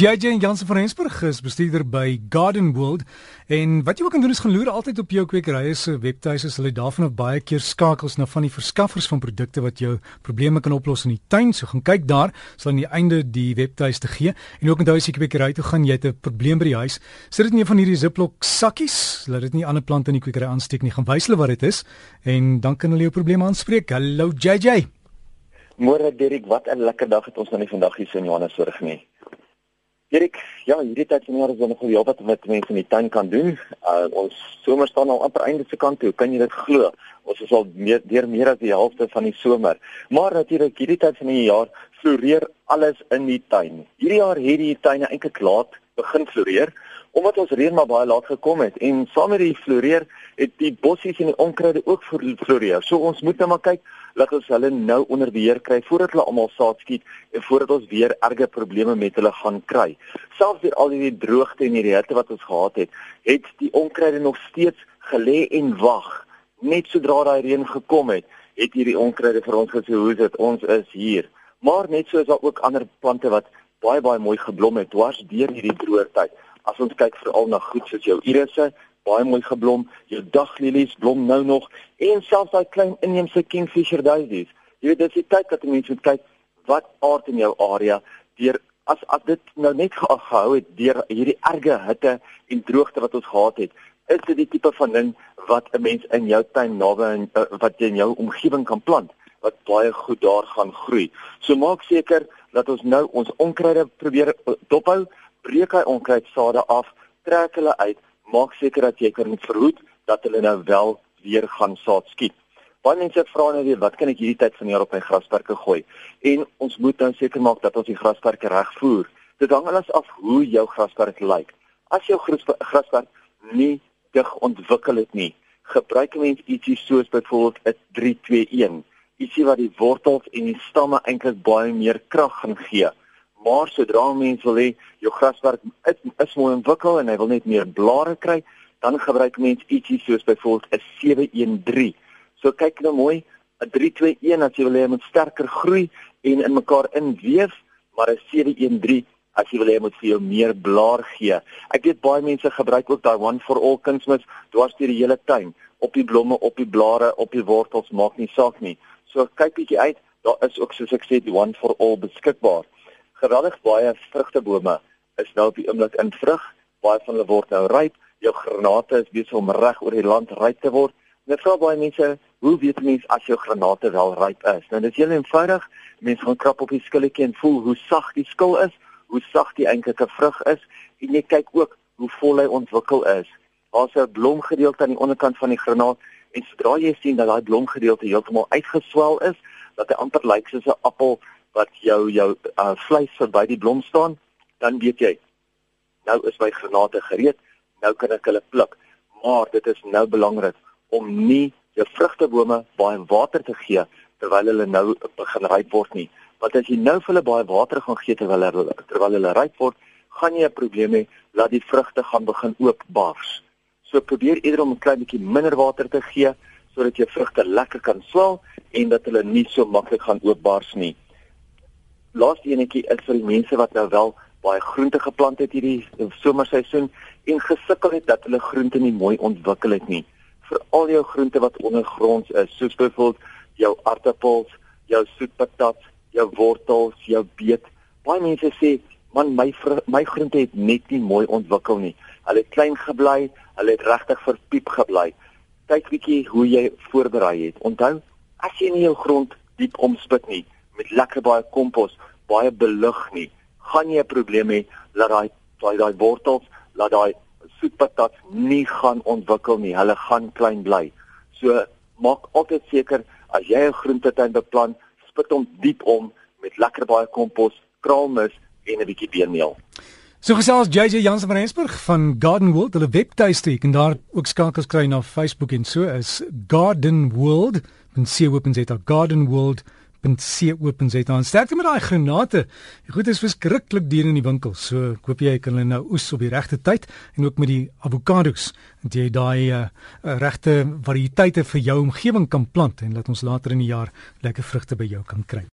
JJ en Jansen van Rensburg is bestuurder by Garden World en wat jy ook kan doen is gaan loer altyd op jou kwekerye se webtuise. Hulle daarvan op baie keer skakels na van die verskaffers van produkte wat jou probleme kan oplos in die tuin. So gaan kyk daar, sal aan die einde die webtuis te gee. En ook onthou as jy kwekery toe gaan, jy het 'n probleem by die huis, sit dit in een van hierdie Ziploc sakkies. Laat dit nie ander plante in die kwekery aansteek nie. Gaan wys hulle wat dit is en dan kan hulle jou probleem aanspreek. Hallo JJ. Môre Dirk, wat 'n lekker dag het ons nou nie vandag hier so in Johannesburg nie. Erik, ja, hierdie tyd van jaar is nog wel wat wat mense in die tuin kan doen. Uh, ons somer staan al amper einde se kant toe. Kan jy dit glo? Ons is al meer deur meer as die helfte van die somer. Maar natuurlik hierdie tyd van die jaar floreer alles in die tuin. Hierdie jaar het die tuine eintlik laat begin floreer omdat ons reën maar baie laat gekom het en saam met die floreer het die bossies en die onkruide ook floreer. So ons moet nou maar kyk dat ons hulle nou onder beheer kry voordat hulle almal saad skiet en voordat ons weer erge probleme met hulle gaan kry. Selfs deur al die droogte en die hitte wat ons gehad het, het die onkruide nog steeds gelê en wag. Net sodra daai reën gekom het, het hierdie onkruide vir ons gesê hoe dit ons is hier. Maar net so is daar ook ander plante wat baie baie mooi geblom het dwars deur hierdie tyd. As ons kyk veral na goed soos jou irisse, baie mooi geblom, jou daglilies blom nou nog en selfs daai klein inheemse kingfisher daisies. Jy weet dis die tyd dat mense moet kyk wat aard in jou area deur as as dit nou net gehou het deur hierdie erge hitte en droogte wat ons gehad het, is dit die tipe van ding wat 'n mens in jou tuin naby en uh, wat jy in jou omgewing kan plant wat baie goed daar gaan groei. So maak seker dat ons nou ons onkruide probeer uh, dophou breek hy onkruidsade af, trek hulle uit, maak seker dat jy kan verhoed dat hulle nou wel weer gaan saad skiet. Baie mense vra nou weer wat kan ek hierdie tyd van die jaar op my grasperke gooi? En ons moet dan seker maak dat ons die grasperke reg voer. Dit hang alles af hoe jou grasperk lyk. As jou grasperk nie dig ontwikkel het nie, gebruik mense ietsie soos byvoorbeeld 'n 321. Ietsie wat die wortels en die stamme eintlik baie meer krag gaan gee. Maar sodra mense wil hê jou graswerk is, is mooi ontwikkel en hy wil net meer blare kry, dan gebruik mense ietsie soos byvoorbeeld 'n 713. So kyk nou mooi, 'n 321 as jy wil hê moet sterker groei en in mekaar inweef, maar 'n 713 as jy wil hê moet vir jou meer blaar gee. Ek weet baie mense gebruik ook daai one for all kunsmis dwars deur die hele tuin, op die blomme, op die blare, op die wortels, maak nie saak nie. So kyk bietjie uit, daar is ook soos ek sê die one for all beskikbaar geweldig baie vrugtebome is nou op die oomblik in vrug. Baie van hulle word nou ryp. Jou granate is besig om reg oor die land ryp te word. Net vra baie mense, hoe weet mense as jou granate wel ryp is? Nou dit is heel eenvoudig. Mense gaan krap op die skilletjie en voel hoe sag die skil is, hoe sag die eintlike vrug is en jy kyk ook hoe vol hy ontwikkel is. Daar's 'n blomgedeelte aan die onderkant van die granaat en sodra jy sien dat daai blomgedeelte heeltemal uitgeswel is, dat hy amper lyk soos 'n appel wat jou jou uh, vleis verby die blom staan, dan weet jy nou is my granate gereed, nou kan ek hulle pluk. Maar dit is nou belangrik om nie jou vrugtebome baie water te gee terwyl hulle nou begin ryp word nie. Want as jy nou vir hulle baie water gaan gee terwyl hulle terwyl hulle ryp word, gaan jy 'n probleem hê dat die vrugte gaan begin oopbars. So probeer eerder om 'n klein bietjie minder water te gee sodat jou vrugte lekker kan swel en dat hulle nie so maklik gaan oopbars nie laaste enetjie is vir die mense wat nou wel baie groente geplant het hierdie somerseisoen en gesukkel het dat hulle groente nie mooi ontwikkel het nie. Vir al jou groente wat ondergronds is, soos byvoorbeeld jou aartappels, jou soetpatat, jou wortels, jou beet. Baie mense sê, "Man, my my groente het net nie mooi ontwikkel nie. Hulle het klein gebly, hulle het regtig verpiep gebly." Kyk bietjie hoe jy voorberei het. Onthou, as jy nie jou grond diep omspit nie, met lekker baie kompos, baie belug nie, gaan jy 'n probleem hê dat daai daai daai wortels, dat daai soetpatat nie gaan ontwikkel nie. Hulle gaan klein bly. So maak altyd seker as jy 'n groentetuin beplan, spit hom diep om met lekker baie kompos, kraalmis en 'n bietjie beenmeel. So gesels JJ Jansen van Rensburg van Garden World, hulle webtuiste, jy kan daar ook skakels kry na Facebook en so is Garden World, men sien op Garden World .co.za en sterkte met daai granate. Die goed is verskriklik duur in die winkel. So ek hoop jy kan hulle nou oes op die regte tyd en ook met die avokados dat jy daai uh, regte variëteite vir jou omgewing kan plant en laat ons later in die jaar lekker vrugte by jou kan kry.